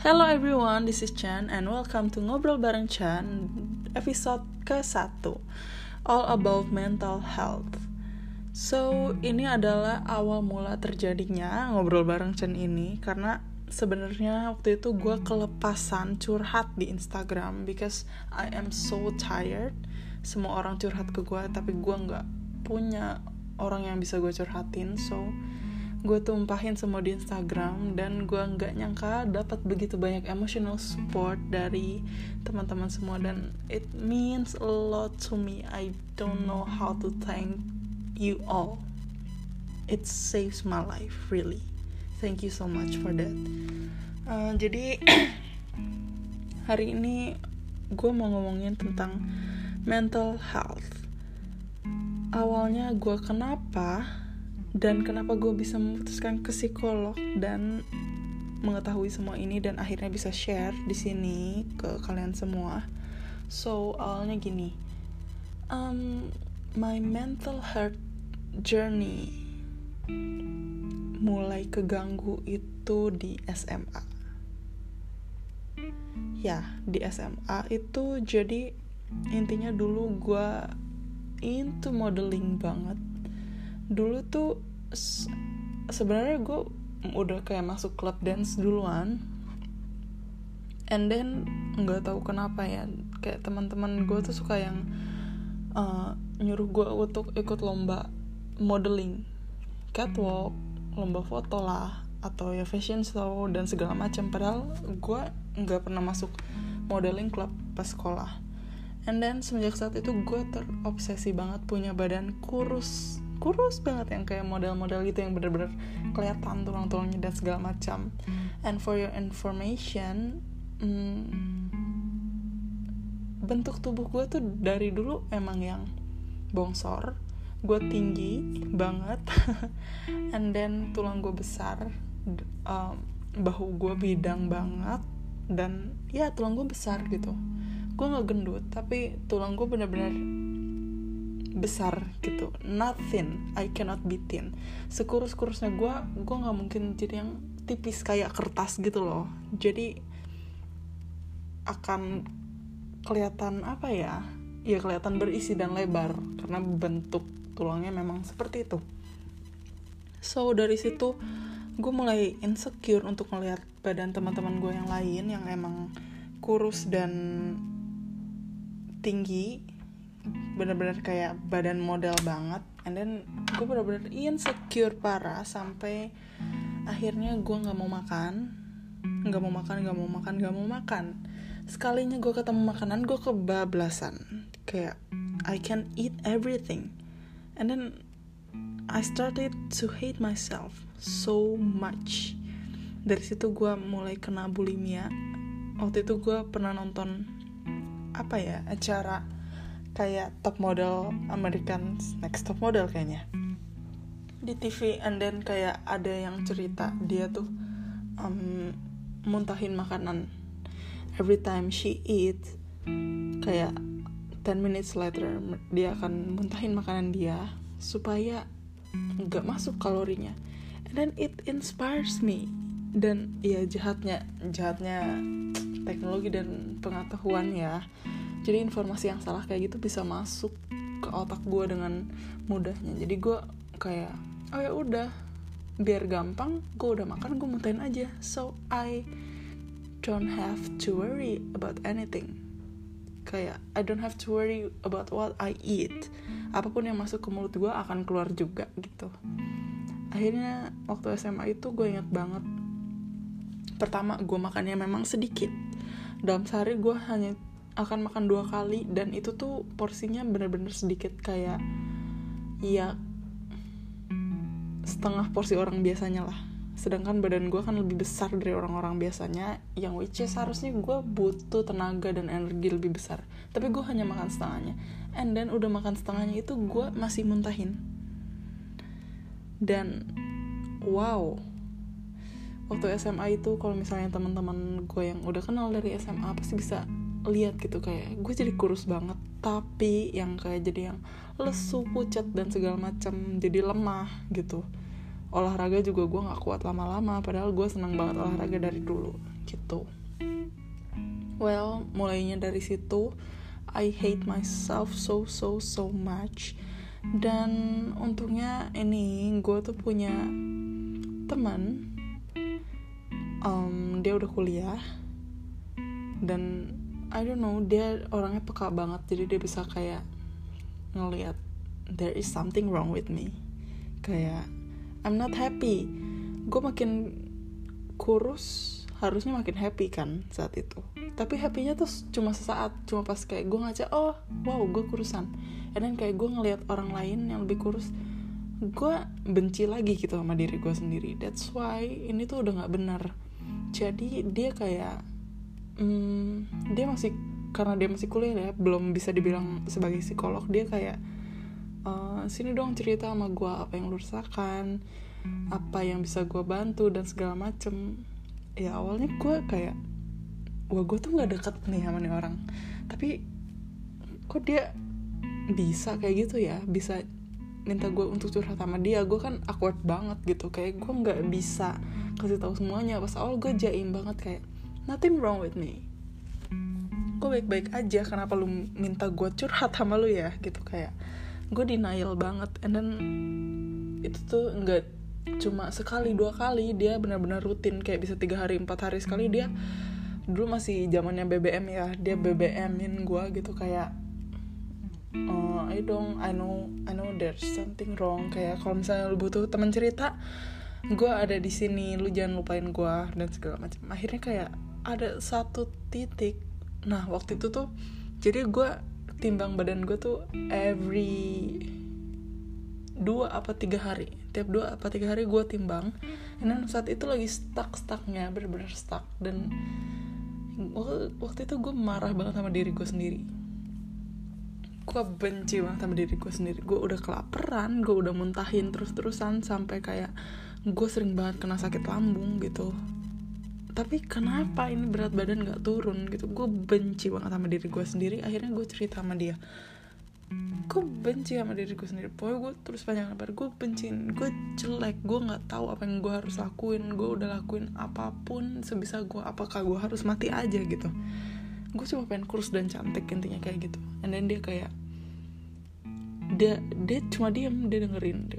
Hello everyone, this is Chan and welcome to Ngobrol Bareng Chan episode ke-1 All about mental health. So, ini adalah awal mula terjadinya Ngobrol Bareng Chan ini Karena sebenarnya waktu itu gue kelepasan curhat di Instagram Because I am so tired. Semua orang curhat ke gue Tapi gue nggak punya orang yang bisa gue curhatin So, gue tumpahin semua di Instagram dan gue nggak nyangka dapat begitu banyak emotional support dari teman-teman semua. Dan it means a lot to me. I don't know how to thank you all. It saves my life really. Thank you so much for that. Uh, jadi hari ini gue mau ngomongin tentang mental health. Awalnya gue kenapa dan kenapa gue bisa memutuskan ke psikolog dan mengetahui semua ini dan akhirnya bisa share di sini ke kalian semua. So awalnya gini, um, my mental health journey mulai keganggu itu di SMA. Ya, di SMA itu jadi intinya dulu gue into modeling banget dulu tuh sebenarnya gue udah kayak masuk klub dance duluan. And then nggak tahu kenapa ya kayak teman-teman gue tuh suka yang uh, nyuruh gue untuk ikut lomba modeling catwalk lomba foto lah atau ya fashion show dan segala macam. Padahal gue nggak pernah masuk modeling club pas sekolah. And then semenjak saat itu gue terobsesi banget punya badan kurus kurus banget yang kayak model-model gitu yang bener-bener kelihatan tulang-tulangnya dan segala macam. And for your information hmm, bentuk tubuh gue tuh dari dulu emang yang bongsor gue tinggi banget and then tulang gue besar um, bahu gue bidang banget dan ya tulang gue besar gitu. Gue nggak gendut tapi tulang gue bener-bener besar gitu. Nothing. I cannot be thin. Sekurus kurusnya gue gue nggak mungkin jadi yang tipis kayak kertas gitu loh. Jadi akan kelihatan apa ya? Ya kelihatan berisi dan lebar. Karena bentuk tulangnya memang seperti itu. So dari situ gue mulai insecure untuk melihat badan teman-teman gue yang lain yang emang kurus dan tinggi bener-bener kayak badan model banget. And then gue bener-bener insecure parah sampai akhirnya gue nggak mau makan. Nggak mau makan nggak mau makan nggak mau makan. Sekalinya gue ketemu makanan gue kebablasan. Kayak I can eat everything. And then I started to hate myself so much. Dari situ gue mulai kena bulimia. Waktu itu gue pernah nonton apa ya acara kayak top model American Next Top Model kayaknya. Di TV and then kayak ada yang cerita dia tuh um, muntahin makanan every time she eat. Kayak 10 minutes later dia akan muntahin makanan dia supaya nggak masuk kalorinya. And then it inspires me. Dan ya jahatnya jahatnya teknologi dan pengetahuan ya jadi informasi yang salah kayak gitu bisa masuk ke otak gue dengan mudahnya. Jadi gue kayak oh ya udah biar gampang gue udah makan gue muntahin aja. So I don't have to worry about anything. Kayak I don't have to worry about what I eat. Apa pun yang masuk ke mulut gue akan keluar juga gitu. Akhirnya waktu SMA itu gue ingat banget. Pertama gue makannya memang sedikit. Dalam sehari gue hanya akan makan dua kali dan itu tuh porsinya bener-bener sedikit kayak ya setengah porsi orang biasanya lah. Sedangkan badan gue kan lebih besar dari orang-orang biasanya yang which is harusnya gue butuh tenaga dan energi lebih besar. Tapi gue hanya makan setengahnya. And then udah makan setengahnya itu gue masih muntahin. Dan wow. Waktu SMA itu kalau misalnya teman-teman gue yang udah kenal dari SMA pasti bisa lihat gitu kayak gue jadi kurus banget tapi yang kayak jadi yang lesu pucat dan segala macam jadi lemah gitu. Olahraga juga gue nggak kuat lama-lama padahal gue senang banget olahraga dari dulu gitu. Well mulainya dari situ I hate myself so so so much. Dan untungnya ini gue tuh punya teman um, dia udah kuliah dan I don't know dia orangnya peka banget jadi dia bisa kayak ngelihat there is something wrong with me. Kayak I'm not happy. Gue makin kurus harusnya makin happy kan saat itu. Tapi happynya tuh cuma sesaat cuma pas kayak gue ngaca oh wow gue kurusan. Dan kayak gue ngelihat orang lain yang lebih kurus gue benci lagi gitu sama diri gue sendiri. That's why ini tuh udah nggak benar jadi dia kayak hmm, dia masih karena dia masih kuliah ya belum bisa dibilang sebagai psikolog dia kayak uh, sini dong cerita sama gue apa yang lu rasakan apa yang bisa gue bantu dan segala macem. Ya awalnya gue kayak wah gue tuh nggak deket nih sama nih orang. Tapi kok dia bisa kayak gitu ya? Bisa minta gue untuk curhat sama dia? Gue kan awkward banget gitu kayak gue nggak bisa kasih tahu semuanya. Pas awal gue jaim banget kayak nothing wrong with me. Gue baik-baik aja? Kenapa lu minta gue curhat sama lu ya? Gitu kayak gue denial banget. And then itu tuh nggak cuma sekali dua kali dia benar-benar rutin. Kayak bisa tiga hari empat hari sekali dia dulu masih zamannya BBM ya. Dia BBMin gue gitu kayak uh, I don't I know I know there's something wrong. Kayak kalau misalnya lu butuh teman cerita gue ada di sini lu jangan lupain gue dan segala macam. Akhirnya kayak ada satu titik. Nah waktu itu tuh jadi gue timbang badan gue tuh every dua apa tiga hari. Tiap dua apa tiga hari gue timbang. Dan saat itu lagi stuck stucknya bener-bener stuck. Dan waktu itu gue marah banget sama diri gue sendiri. Gue benci banget sama diri gue sendiri. Gue udah kelaparan gue udah muntahin terus-terusan sampai kayak gue sering banget kena sakit lambung gitu. Tapi kenapa ini berat badan gak turun gitu? Gue benci banget sama diri gue sendiri. Akhirnya gue cerita sama dia. Gue benci sama diri gue sendiri. Pokoknya gue terus panjang lebar. Gue benci gue jelek. Gue nggak tahu apa yang gue harus lakuin. Gue udah lakuin apa pun sebisa gue apakah gue harus mati aja gitu? Gue cuma pengen kurus dan cantik intinya kayak gitu. And then dia kayak dia dia cuma diem dia dengerin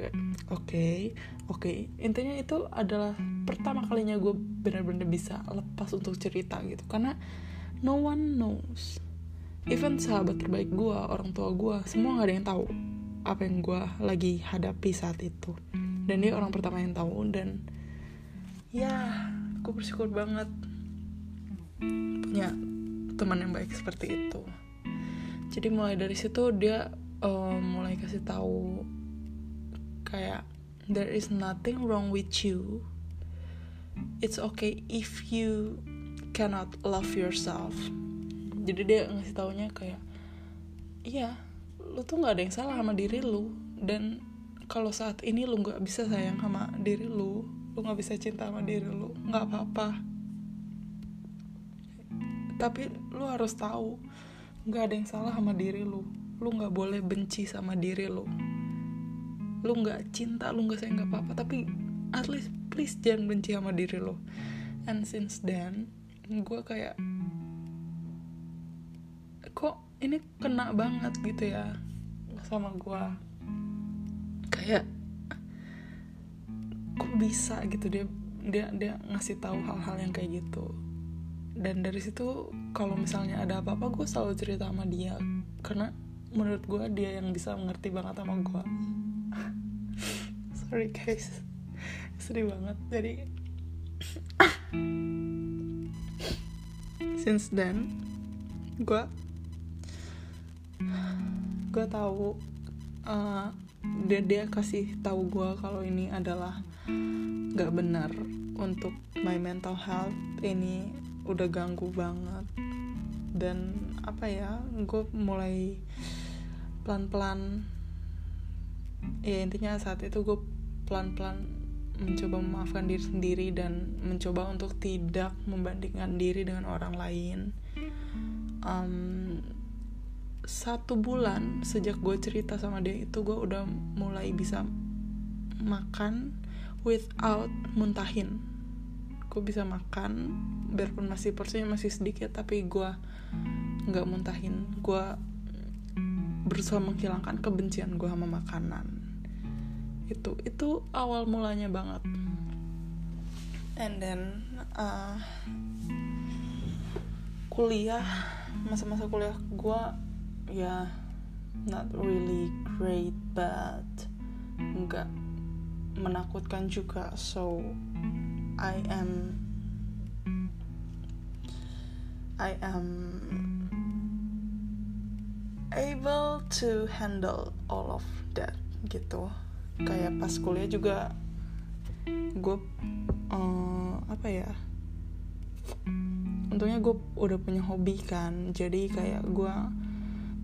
oke oke. Okay. intinya itu adalah pertama kalinya gue benar-benar bisa lepas untuk cerita gitu. Karena no one knows. Even sahabat terbaik gue orang tua gue semua gak ada yang tahu apa yang gue lagi hadapi saat itu. Dan dia orang pertama yang tahu dan ya gue bersyukur banget punya teman yang baik seperti itu. Jadi mulai dari situ dia um, mulai kasih tahu kayak there is nothing wrong with you. It's okay if you cannot love yourself. Jadi dia ngasih taunya kayak iya lu tuh nggak ada yang salah sama diri lu. Dan kalau saat ini lu nggak bisa sayang sama diri lu lu nggak bisa cinta sama diri lu nggak apa-apa. Tapi lu harus tahu nggak ada yang salah sama diri lu lu nggak boleh benci sama diri lu. Lu nggak cinta lu nggak sayang nggak apa-apa. Tapi at least please jangan benci sama diri lu. And since then gue kayak kok ini kena banget gitu ya sama gue kayak kok bisa gitu dia dia dia ngasih tahu hal-hal yang kayak gitu. Dan dari situ kalau misalnya ada apa-apa gue selalu cerita sama dia. Karena menurut gue dia yang bisa mengerti banget sama gue sorry guys. Sedih banget. Jadi since then gue gue tahu uh, dia dia kasih tahu gue kalau ini adalah gak benar untuk my mental health. Ini udah ganggu banget. Dan apa ya gue mulai pelan-pelan ya intinya saat itu gue pelan-pelan mencoba memaafkan diri sendiri dan mencoba untuk tidak membandingkan diri dengan orang lain. Um, satu bulan sejak gue cerita sama dia itu gue udah mulai bisa makan without muntahin. Gue bisa makan biarpun masih porsinya masih sedikit tapi gue nggak muntahin. Gue berusaha menghilangkan kebencian gue sama makanan. Itu itu awal mulanya banget. And then uh, kuliah masa-masa kuliah gue ya not really great but nggak menakutkan juga. So I am I am able to handle all of that gitu. Kayak pas kuliah juga gue uh, apa ya untungnya gue udah punya hobi kan. Jadi kayak gue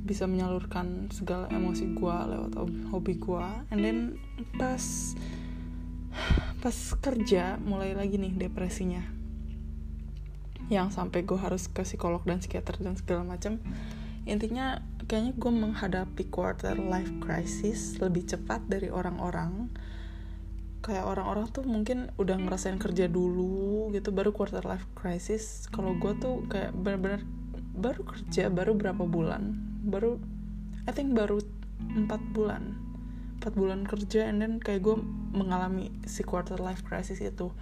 bisa menyalurkan segala emosi gue lewat hobi gue and then pas pas kerja mulai lagi nih depresinya. Yang sampai gue harus ke psikolog dan psikiater dan segala macam intinya kayaknya gue menghadapi quarter life crisis lebih cepat dari orang-orang. Kayak orang-orang tuh mungkin udah ngerasain kerja dulu gitu baru quarter life crisis. Kalau gue tuh kayak bener-bener baru kerja baru berapa bulan? Baru I think baru empat bulan. Empat bulan kerja and then kayak gue mengalami si quarter life crisis itu.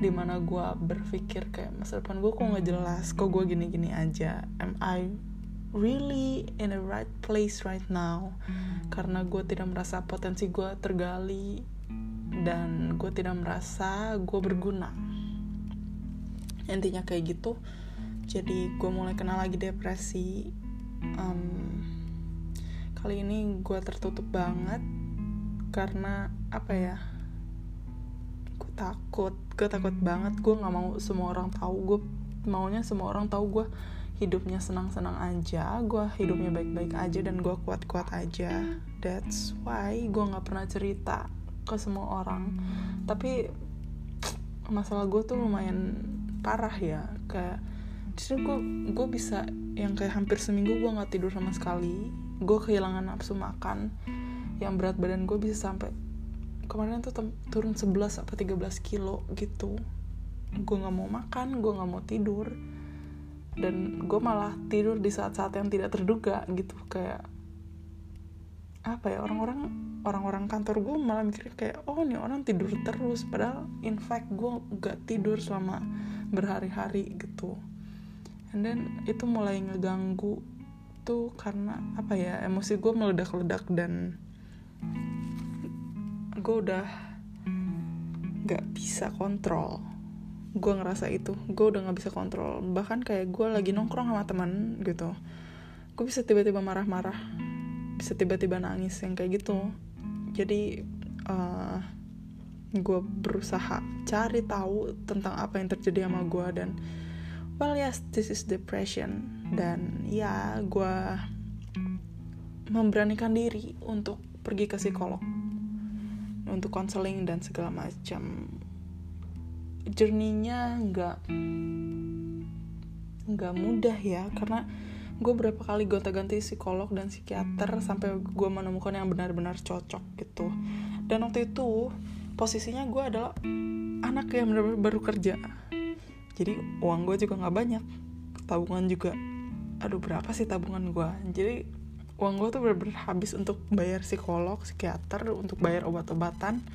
Di mana gue berpikir kayak masa depan gue kok nggak jelas? Kok gue gini-gini aja? Am I really in the right place right now. Karena gue tidak merasa potensi gue tergali dan gue tidak merasa gue berguna. Intinya kayak gitu. Jadi gue mulai kenal lagi depresi. Um, kali ini gue tertutup banget karena apa ya? Gue takut. Gue takut banget. Gue nggak mau semua orang tahu. Gue maunya semua orang tahu gue hidupnya senang-senang aja gue hidupnya baik-baik aja dan gue kuat-kuat aja. That's why gue nggak pernah cerita ke semua orang. Tapi masalah gue tuh lumayan parah ya. Kayak justru gue gue bisa yang kayak hampir seminggu gue nggak tidur sama sekali. Gue kehilangan nafsu makan. Yang berat badan gue bisa sampai kemarin tuh turun 11 apa 13 kilo gitu. Gue nggak mau makan gue nggak mau tidur dan gue malah tidur di saat-saat yang tidak terduga gitu kayak apa ya orang-orang orang-orang kantor gue malah mikir kayak oh nih orang tidur terus padahal in fact gue gak tidur selama berhari-hari gitu. And then itu mulai ngeganggu tuh karena apa ya emosi gue meledak-ledak dan gue udah gak bisa kontrol gue ngerasa itu. Gue udah gak bisa kontrol. Bahkan kayak gue lagi nongkrong sama teman gitu. Gue bisa tiba-tiba marah-marah. Bisa tiba-tiba nangis yang kayak gitu. Jadi uh, gue berusaha cari tahu tentang apa yang terjadi sama gue dan well yes this is depression. Dan ya gue memberanikan diri untuk pergi ke psikolog. Untuk konseling dan segala macam journey-nya nggak nggak mudah ya. Karena gue berapa kali gonta-ganti psikolog dan psikiater sampai gue menemukan yang benar-benar cocok gitu. Dan waktu itu posisinya gue adalah anak yang benar-benar baru kerja. Jadi uang gue juga nggak banyak. Tabungan juga aduh berapa sih tabungan gue jadi uang gue tuh bener-bener habis untuk bayar psikolog psikiater untuk bayar obat-obatan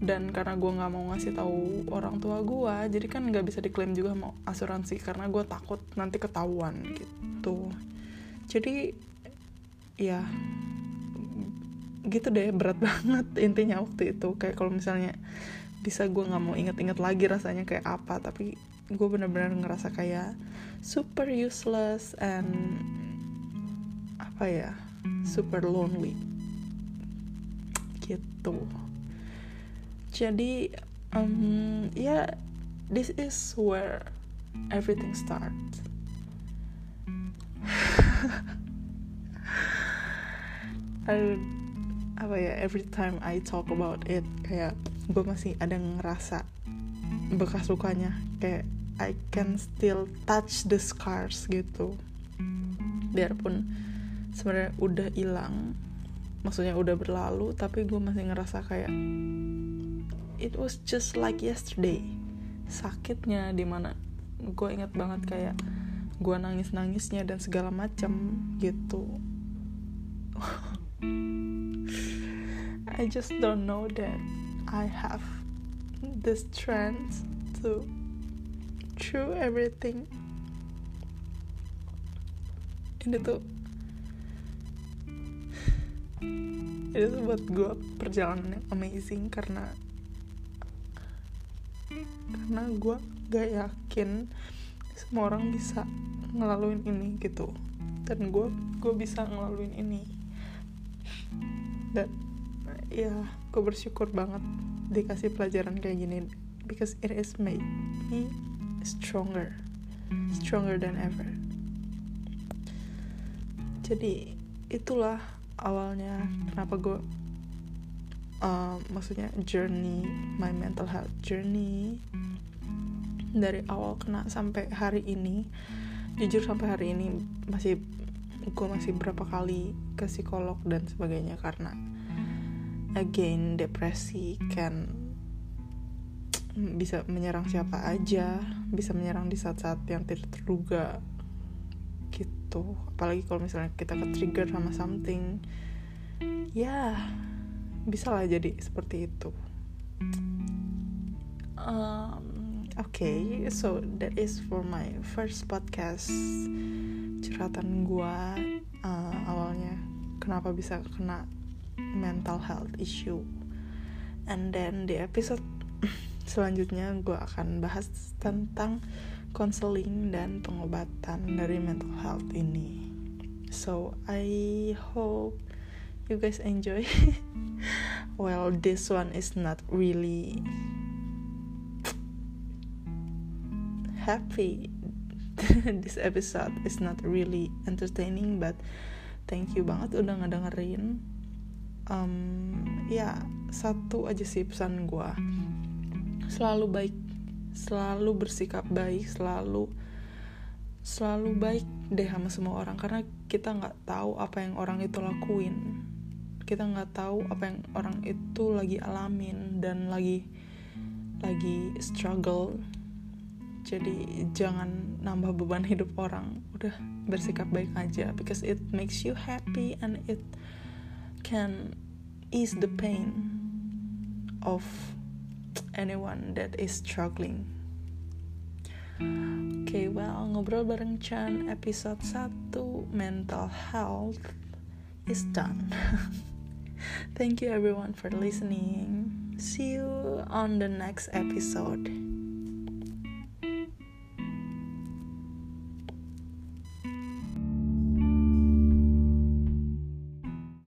dan karena gue nggak mau ngasih tahu orang tua gue jadi kan nggak bisa diklaim juga mau asuransi karena gue takut nanti ketahuan gitu. Jadi ya gitu deh berat banget intinya waktu itu. Kayak kalau misalnya bisa gue nggak mau inget-inget lagi rasanya kayak apa tapi gue bener-bener ngerasa kayak super useless and apa ya super lonely. Gitu jadi um, ya yeah, this is where everything starts. Apa ya every time I talk about it kayak gue masih ada ngerasa bekas lukanya kayak I can still touch the scars gitu. Biarpun sebenarnya udah hilang maksudnya udah berlalu tapi gue masih ngerasa kayak it was just like yesterday. Sakitnya di mana gue inget banget kayak gue nangis nangisnya dan segala macam gitu. I just don't know that I have the strength to through everything. Ini tuh ini tuh buat gue perjalanan yang amazing karena karena gue gak yakin semua orang bisa ngelaluin ini gitu. Dan gue gue bisa ngelaluin ini. Dan ya gue bersyukur banget dikasih pelajaran kayak gini. Because it is made me stronger. Stronger than ever. Jadi itulah awalnya kenapa gue uh, maksudnya journey my mental health journey dari awal kena sampai hari ini jujur sampai hari ini masih gue masih berapa kali ke psikolog dan sebagainya karena again depresi kan bisa menyerang siapa aja bisa menyerang di saat-saat yang tidak terduga gitu. Apalagi kalau misalnya kita ke trigger sama something ya bisa lah jadi seperti itu. Um, oke okay, so that is for my first podcast. Curhatan gua uh, awalnya. Kenapa bisa kena mental health issue? And then di episode selanjutnya gue akan bahas tentang konseling dan pengobatan dari mental health ini. So I hope you guys enjoy. Well this one is not really happy. This episode is not really entertaining but thank you banget udah ngedengerin. Um, ya satu aja sih pesan gue selalu baik selalu bersikap baik selalu selalu baik deh sama semua orang karena kita nggak tahu apa yang orang itu lakuin kita nggak tahu apa yang orang itu lagi alamin dan lagi lagi struggle jadi jangan nambah beban hidup orang udah bersikap baik aja because it makes you happy and it can ease the pain of anyone that is struggling. Oke, okay, well, ngobrol bareng Chan episode 1 mental health is done. Thank you everyone for listening. See you on the next episode.